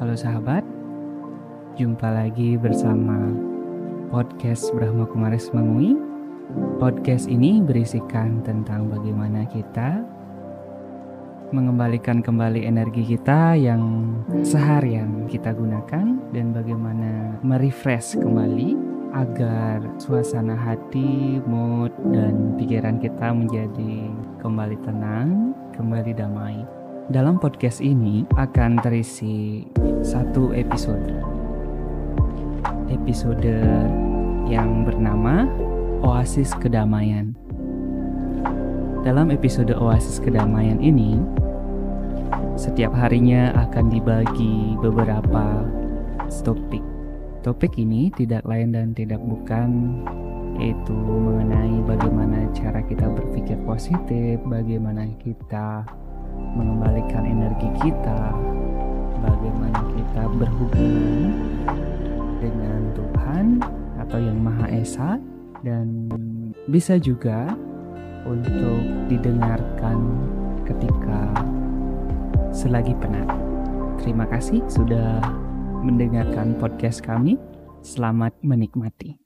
Halo sahabat, jumpa lagi bersama podcast Brahma Kumaris Mengui. Podcast ini berisikan tentang bagaimana kita mengembalikan kembali energi kita yang seharian kita gunakan dan bagaimana merefresh kembali agar suasana hati, mood, dan pikiran kita menjadi kembali tenang, kembali damai. Dalam podcast ini akan terisi satu episode. Episode yang bernama Oasis Kedamaian. Dalam episode Oasis Kedamaian ini, setiap harinya akan dibagi beberapa topik. Topik ini tidak lain dan tidak bukan yaitu mengenai bagaimana cara kita berpikir positif, bagaimana kita mengembalikan energi kita, bagaimana kita berhubungan dengan Tuhan atau Yang Maha Esa, dan bisa juga untuk didengarkan ketika selagi penat. Terima kasih sudah mendengarkan podcast kami. Selamat menikmati.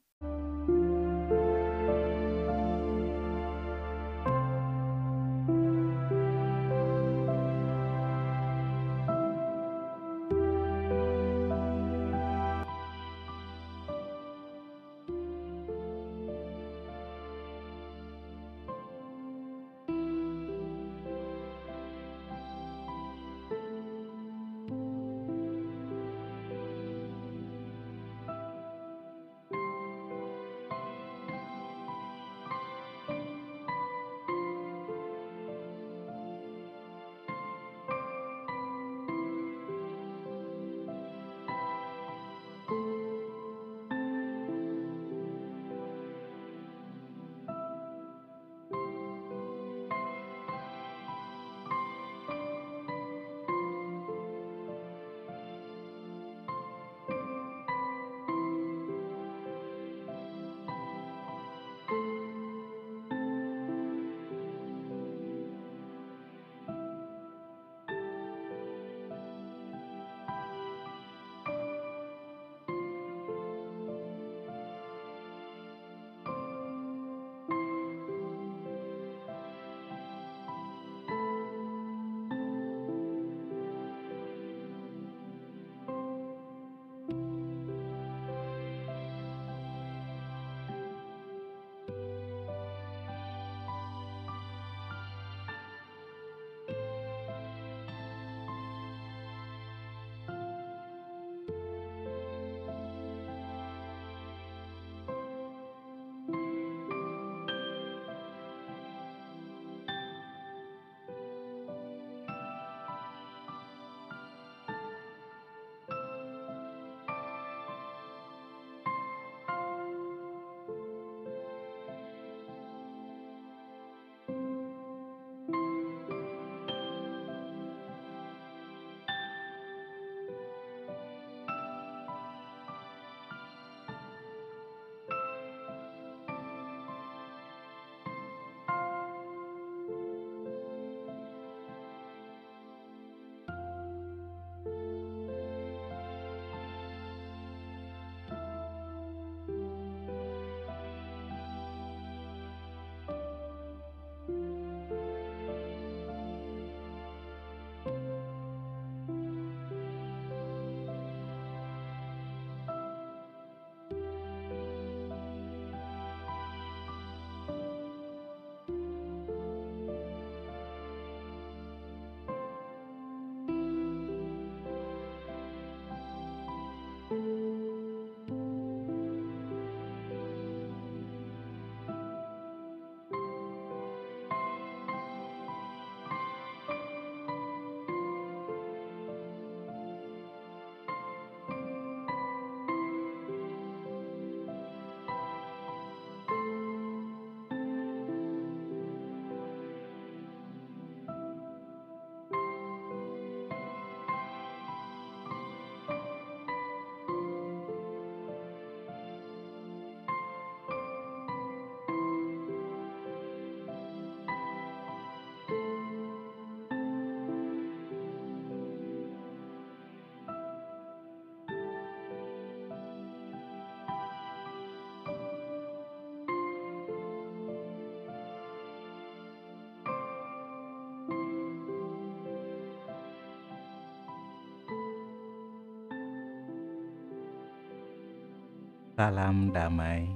Salam damai.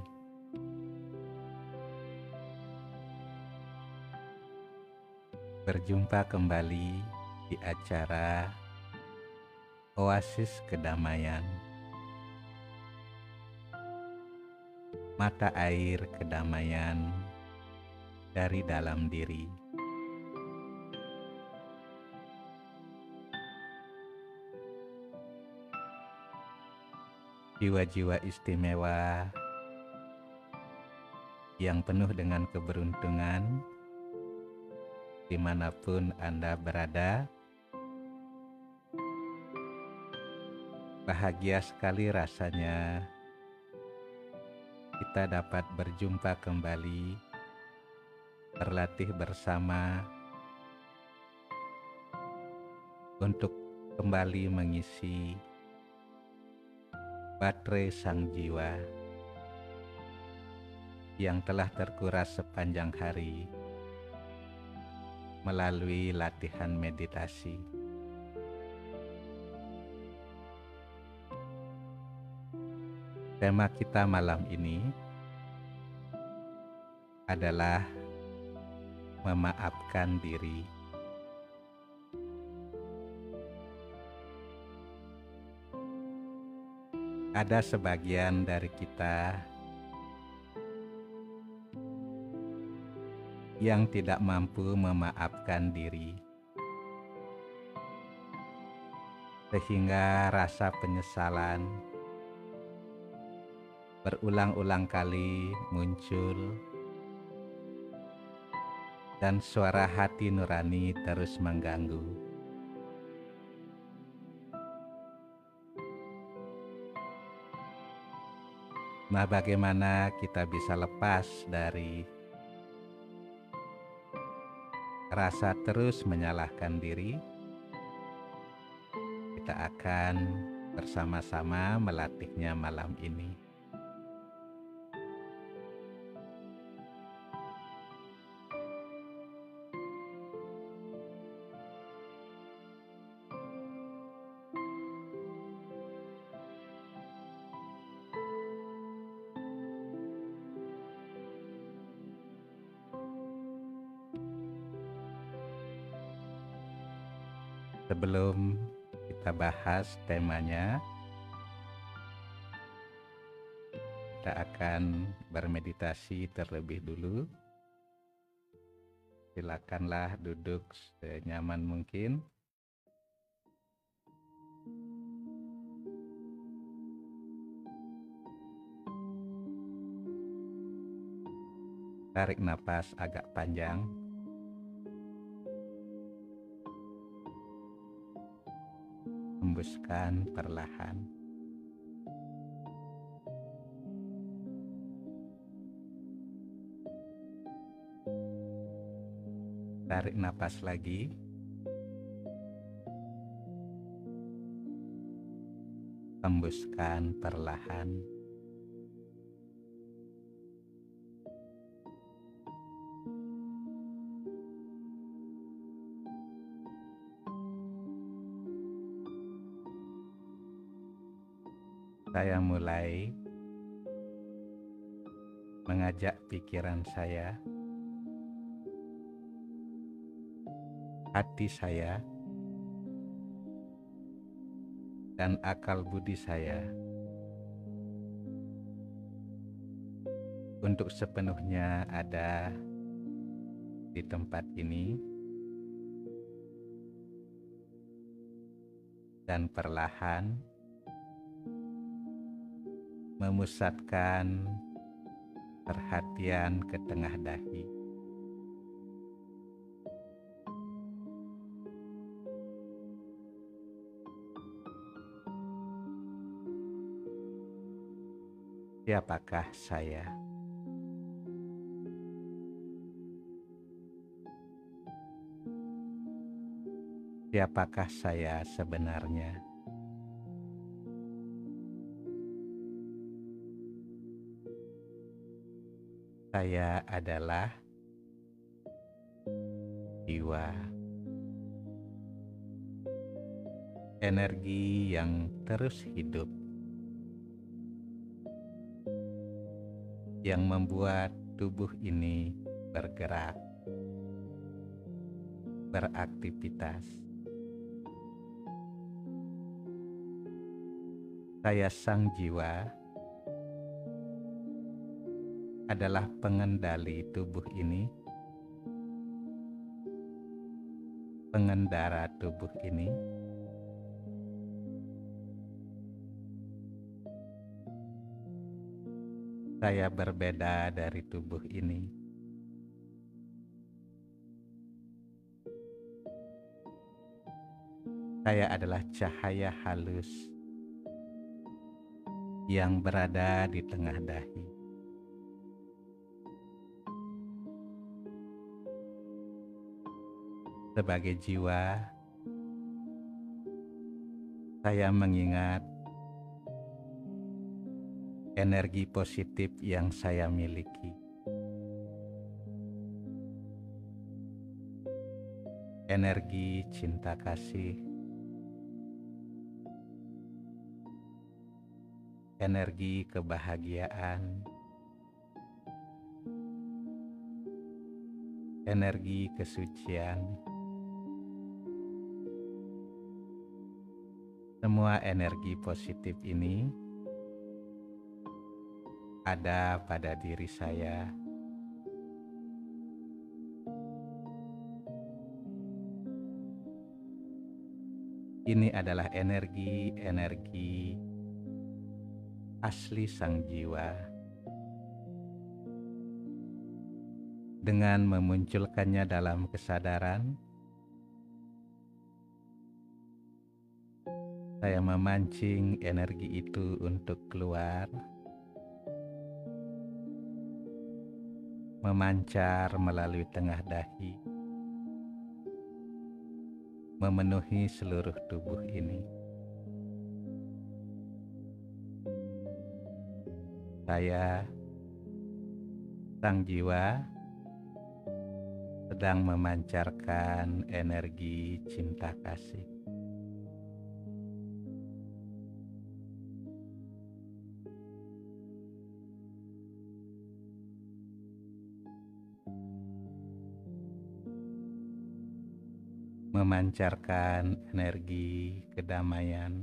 Berjumpa kembali di acara Oasis Kedamaian. Mata air kedamaian dari dalam diri. Jiwa-jiwa istimewa yang penuh dengan keberuntungan di mana pun Anda berada. Bahagia sekali rasanya kita dapat berjumpa kembali, berlatih bersama untuk kembali mengisi baterai sang jiwa yang telah terkuras sepanjang hari melalui latihan meditasi. Tema kita malam ini adalah memaafkan diri. Ada sebagian dari kita yang tidak mampu memaafkan diri, sehingga rasa penyesalan berulang-ulang kali muncul, dan suara hati nurani terus mengganggu. Nah, bagaimana kita bisa lepas dari rasa terus menyalahkan diri? Kita akan bersama-sama melatihnya malam ini. Sebelum kita bahas temanya, kita akan bermeditasi terlebih dulu. Silakanlah duduk senyaman mungkin. Tarik nafas agak panjang. Hembuskan perlahan. Tarik napas lagi. Hembuskan perlahan. Saya mulai mengajak pikiran saya, hati saya, dan akal budi saya untuk sepenuhnya ada di tempat ini dan perlahan memusatkan perhatian ke tengah dahi. Siapakah saya? Siapakah saya sebenarnya? Saya adalah jiwa, energi yang terus hidup, yang membuat tubuh ini bergerak, beraktivitas. Saya, sang jiwa, adalah pengendali tubuh ini, pengendara tubuh ini. Saya berbeda dari tubuh ini. Saya adalah cahaya halus yang berada di tengah dahi. Sebagai jiwa, saya mengingat energi positif yang saya miliki. Energi cinta kasih, energi kebahagiaan, energi kesucian, semua energi positif ini ada pada diri saya. Ini adalah energi-energi asli sang jiwa. Dengan memunculkannya dalam kesadaran, saya memancing energi itu untuk keluar memancar melalui tengah dahi, memenuhi seluruh tubuh ini. Saya, sang jiwa, sedang memancarkan energi cinta kasih. Memancarkan energi kedamaian.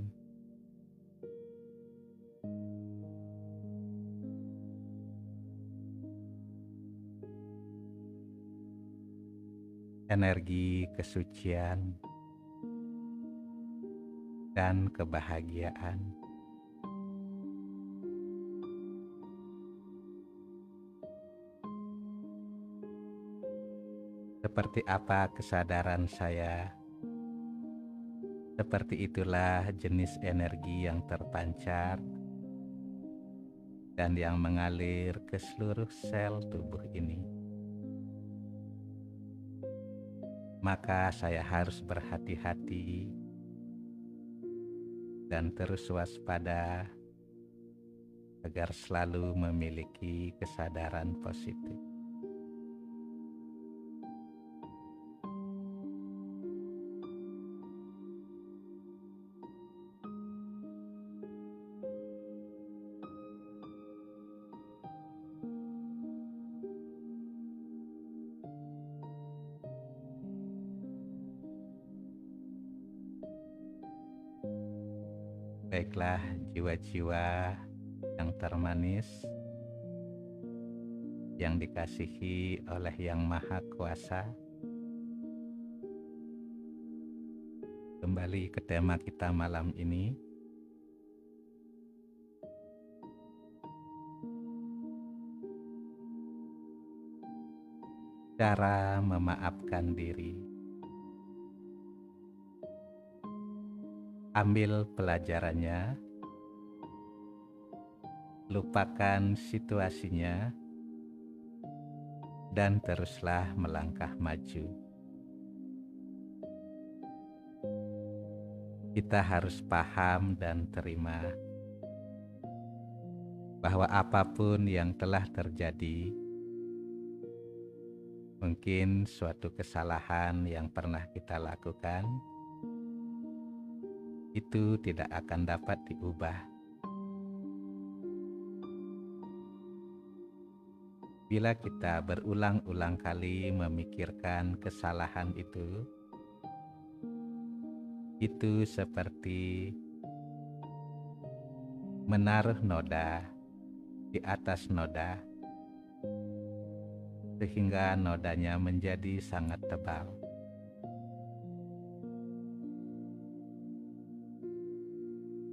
Energi kesucian dan kebahagiaan. Seperti apa kesadaran saya, seperti itulah jenis energi yang terpancar dan yang mengalir ke seluruh sel tubuh ini. Maka saya harus berhati-hati dan terus waspada agar selalu memiliki kesadaran positif. Baiklah jiwa-jiwa yang termanis yang dikasihi oleh Yang Maha Kuasa. Kembali ke tema kita malam ini. Cara memaafkan diri. Ambil pelajarannya, lupakan situasinya, dan teruslah melangkah maju. Kita harus paham dan terima bahwa apa pun yang telah terjadi, mungkin suatu kesalahan yang pernah kita lakukan itu tidak akan dapat diubah. Bila kita berulang-ulang kali memikirkan kesalahan itu, itu seperti menaruh noda di atas noda, sehingga nodanya menjadi sangat tebal.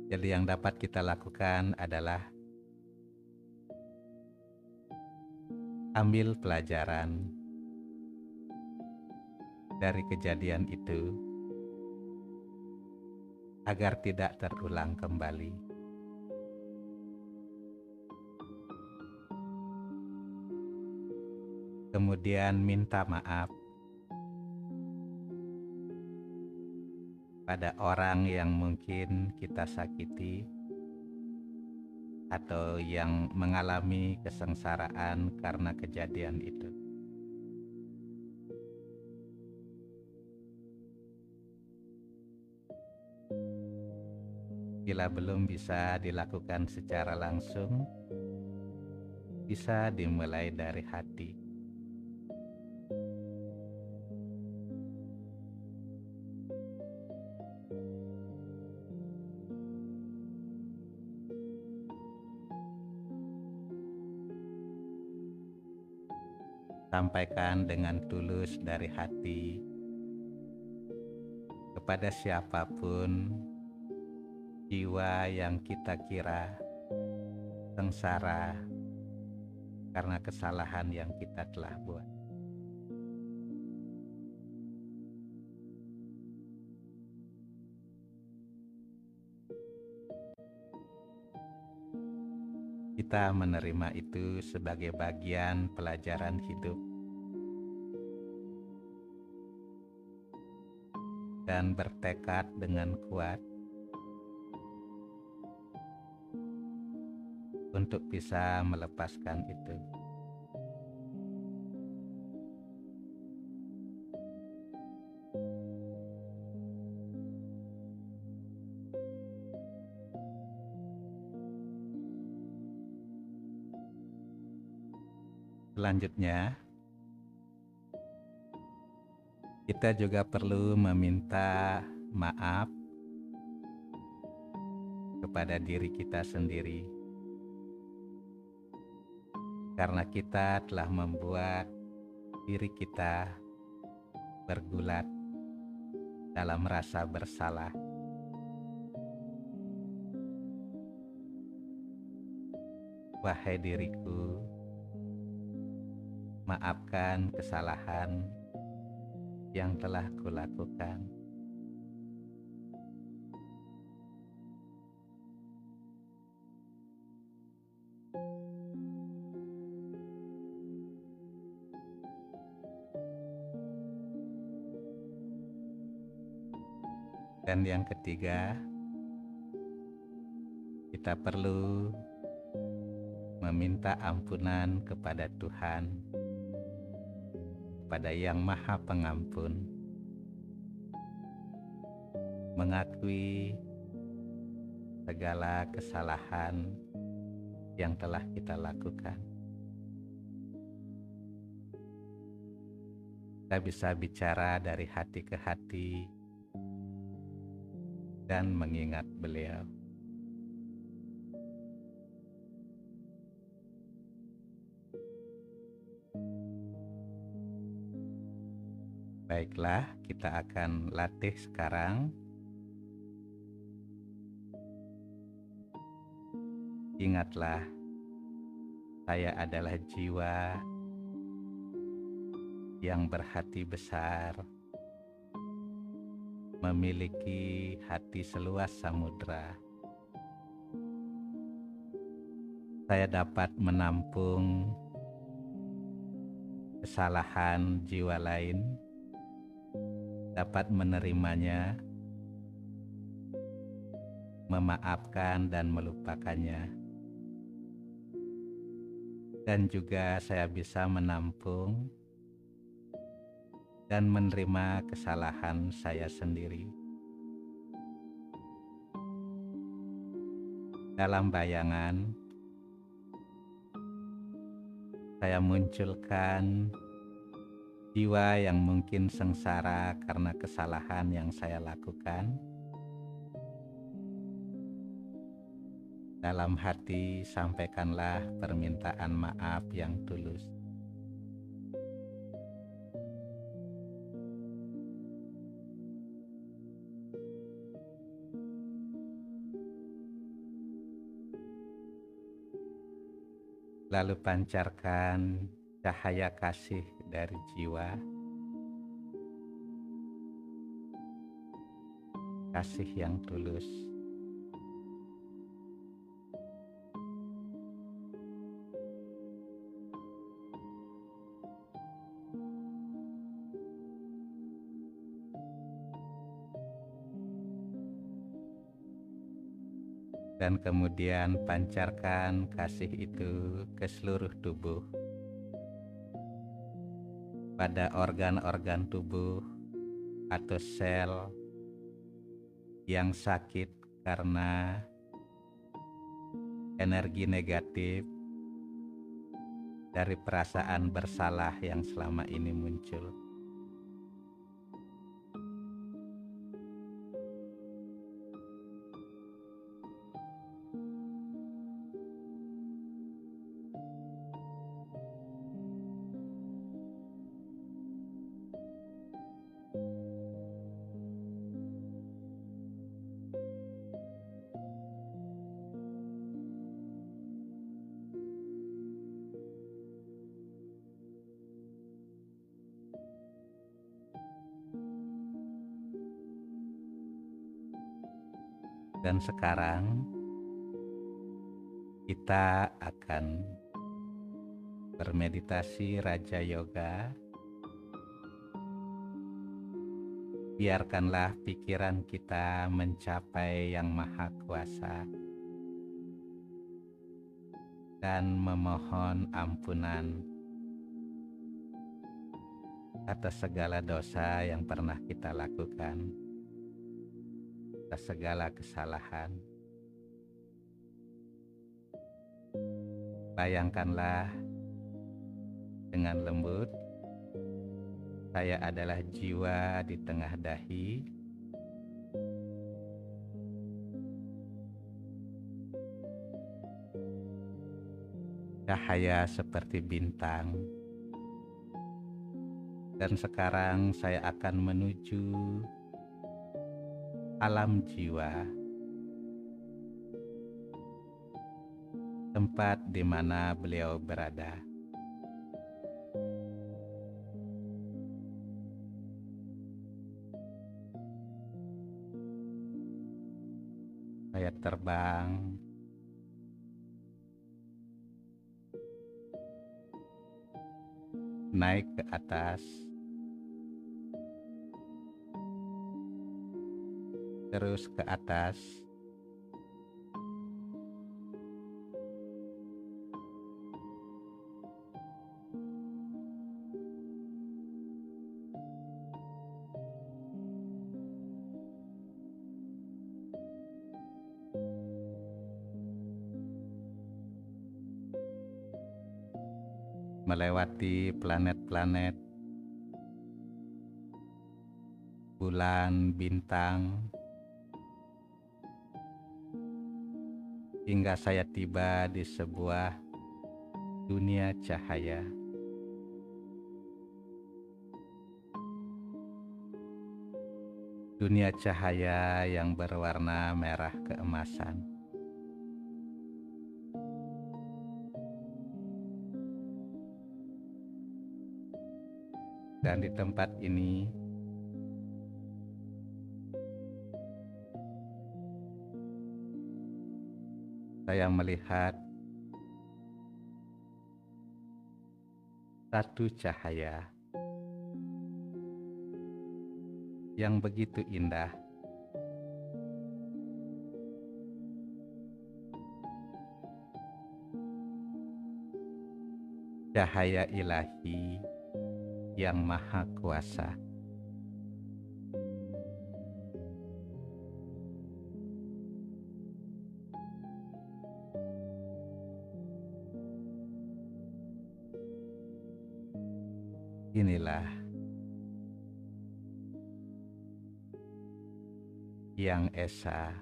Jadi, yang dapat kita lakukan adalah ambil pelajaran dari kejadian itu agar tidak terulang kembali. kemudian minta maaf pada orang yang mungkin kita sakiti atau yang mengalami kesengsaraan karena kejadian itu. Bila belum bisa dilakukan secara langsung, bisa dimulai dari hati. Dengan tulus dari hati kepada siapa pun jiwa yang kita kira sengsara karena kesalahan yang kita telah buat. Kita menerima itu sebagai bagian pelajaran hidup dan bertekad dengan kuat untuk bisa melepaskan itu. Selanjutnya, kita juga perlu meminta maaf kepada diri kita sendiri karena kita telah membuat diri kita bergulat dalam rasa bersalah. Wahai diriku, maafkan kesalahan yang telah kulakukan. Dan yang ketiga, kita perlu meminta ampunan kepada Tuhan kepada Yang Maha Pengampun, mengakui segala kesalahan yang telah kita lakukan. Kita bisa bicara dari hati ke hati dan mengingat beliau. Baiklah, kita akan latih sekarang. Ingatlah, saya adalah jiwa yang berhati besar, memiliki hati seluas samudra. Saya dapat menampung kesalahan jiwa lain dapat menerimanya, memaafkan dan melupakannya. Dan juga saya bisa menampung dan menerima kesalahan saya sendiri. Dalam bayangan, saya munculkan jiwa yang mungkin sengsara karena kesalahan yang saya lakukan. Dalam hati, sampaikanlah permintaan maaf yang tulus. Lalu pancarkan cahaya kasih dari jiwa, kasih yang tulus. dan kemudian pancarkan kasih itu ke seluruh tubuh, pada organ-organ tubuh atau sel yang sakit karena energi negatif dari perasaan bersalah yang selama ini muncul. Dan sekarang kita akan bermeditasi Raja Yoga. Biarkanlah pikiran kita mencapai Yang Maha Kuasa dan memohon ampunan atas segala dosa yang pernah kita lakukan atas segala kesalahan. Bayangkanlah dengan lembut, saya adalah jiwa di tengah dahi. Cahaya seperti bintang, dan sekarang saya akan menuju alam jiwa, tempat di mana beliau berada. Saya terbang. Naik ke atas terus ke atas. melewati planet-planet, bulan, bintang, hingga saya tiba di sebuah dunia cahaya. Dunia cahaya yang berwarna merah keemasan. Dan di tempat ini saya melihat satu cahaya yang begitu indah. Cahaya ilahi yang maha kuasa. Inilah yang Esa.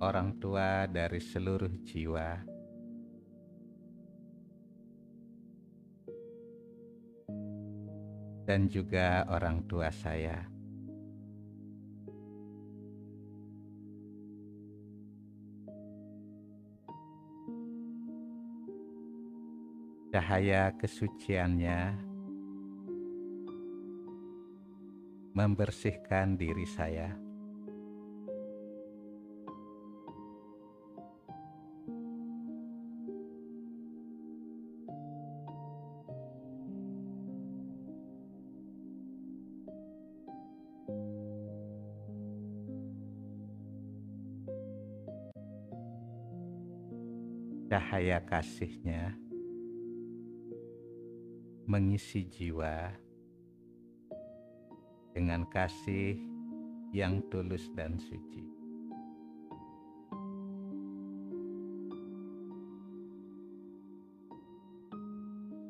Orang tua dari seluruh jiwa. Dan juga orang tua saya. Cahaya kesuciannya membersihkan diri saya. Cahaya kasihnya mengisi jiwa dengan kasih yang tulus dan suci.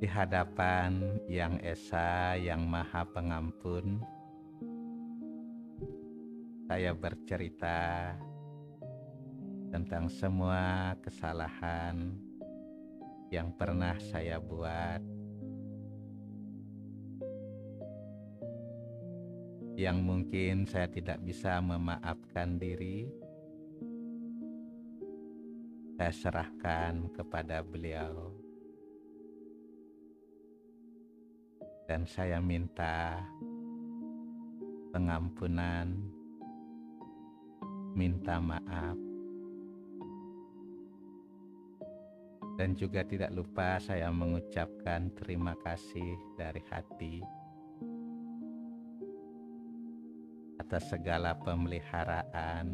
Di hadapan Yang Esa yang Maha Pengampun, saya bercerita tentang semua kesalahan yang pernah saya buat yang mungkin saya tidak bisa memaafkan diri, saya serahkan kepada beliau, dan saya minta pengampunan, minta maaf, dan juga tidak lupa saya mengucapkan terima kasih dari hati. Atas segala pemeliharaan,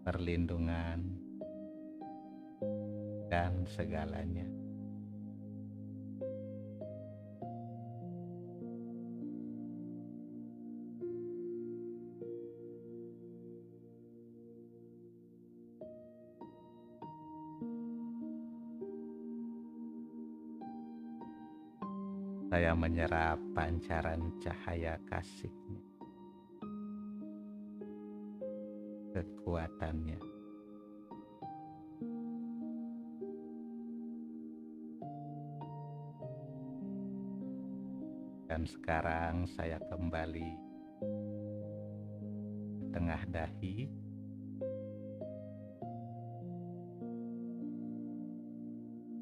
perlindungan, dan segalanya. Saya menyerap pancaran cahaya kasihnya. Kekuatannya. Dan sekarang saya kembali ke tengah dahi.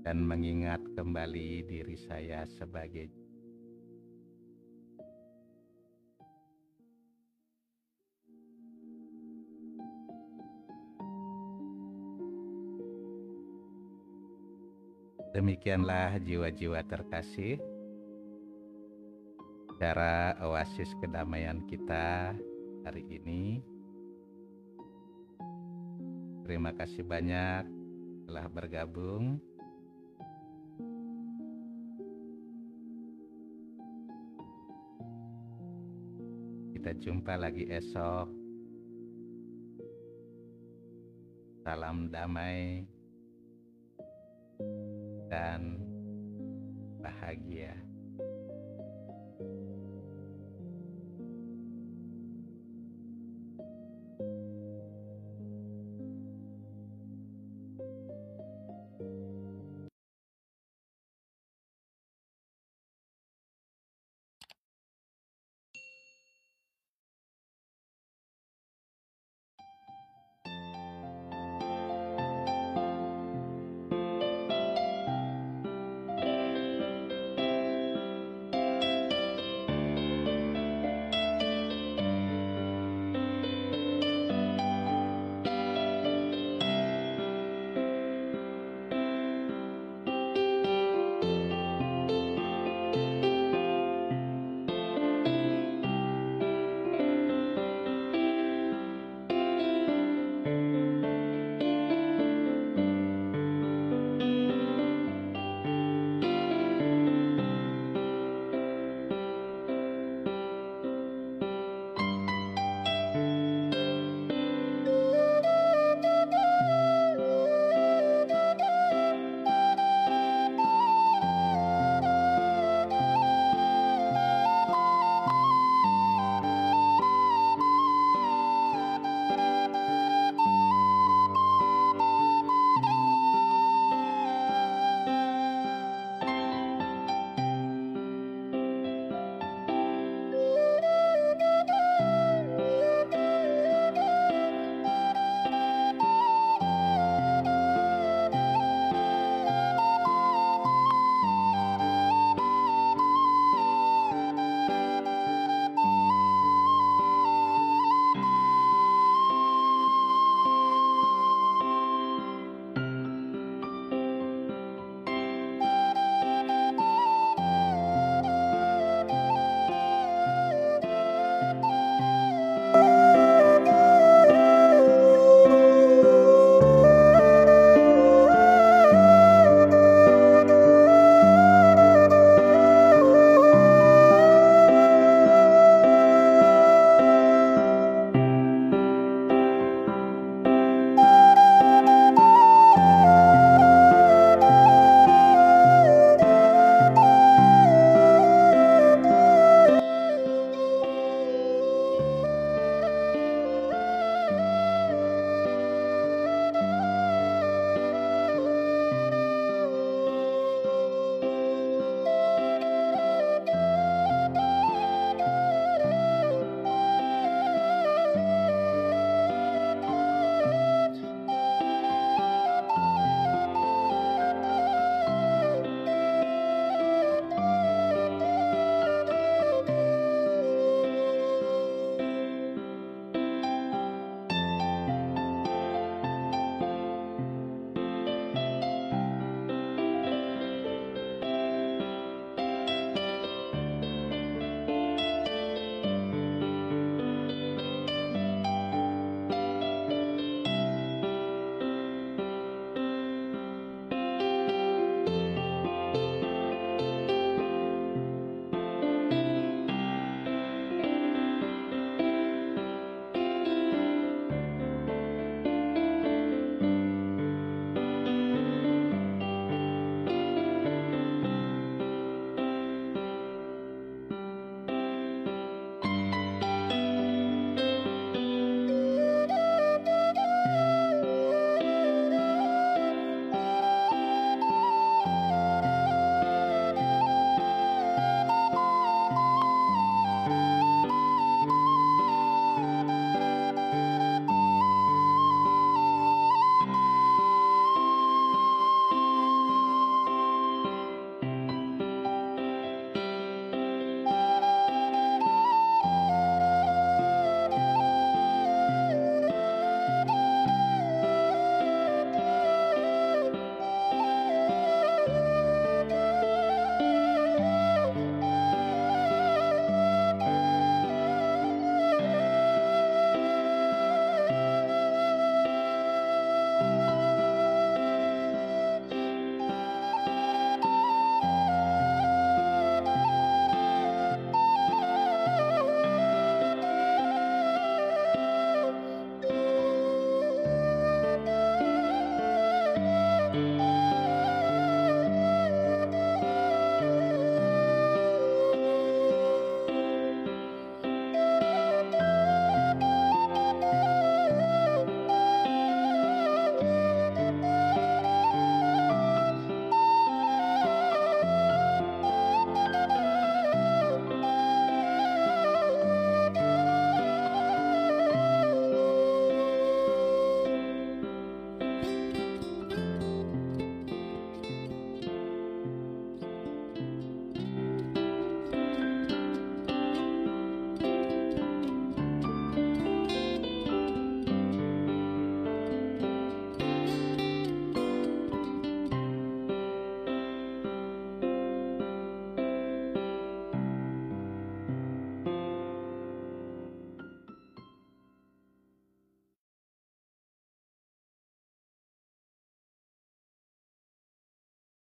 Dan mengingat kembali diri saya sebagai Demikianlah jiwa-jiwa terkasih, cara oasis kedamaian kita hari ini. Terima kasih banyak telah bergabung. Kita jumpa lagi esok. Salam damai dan bahagia.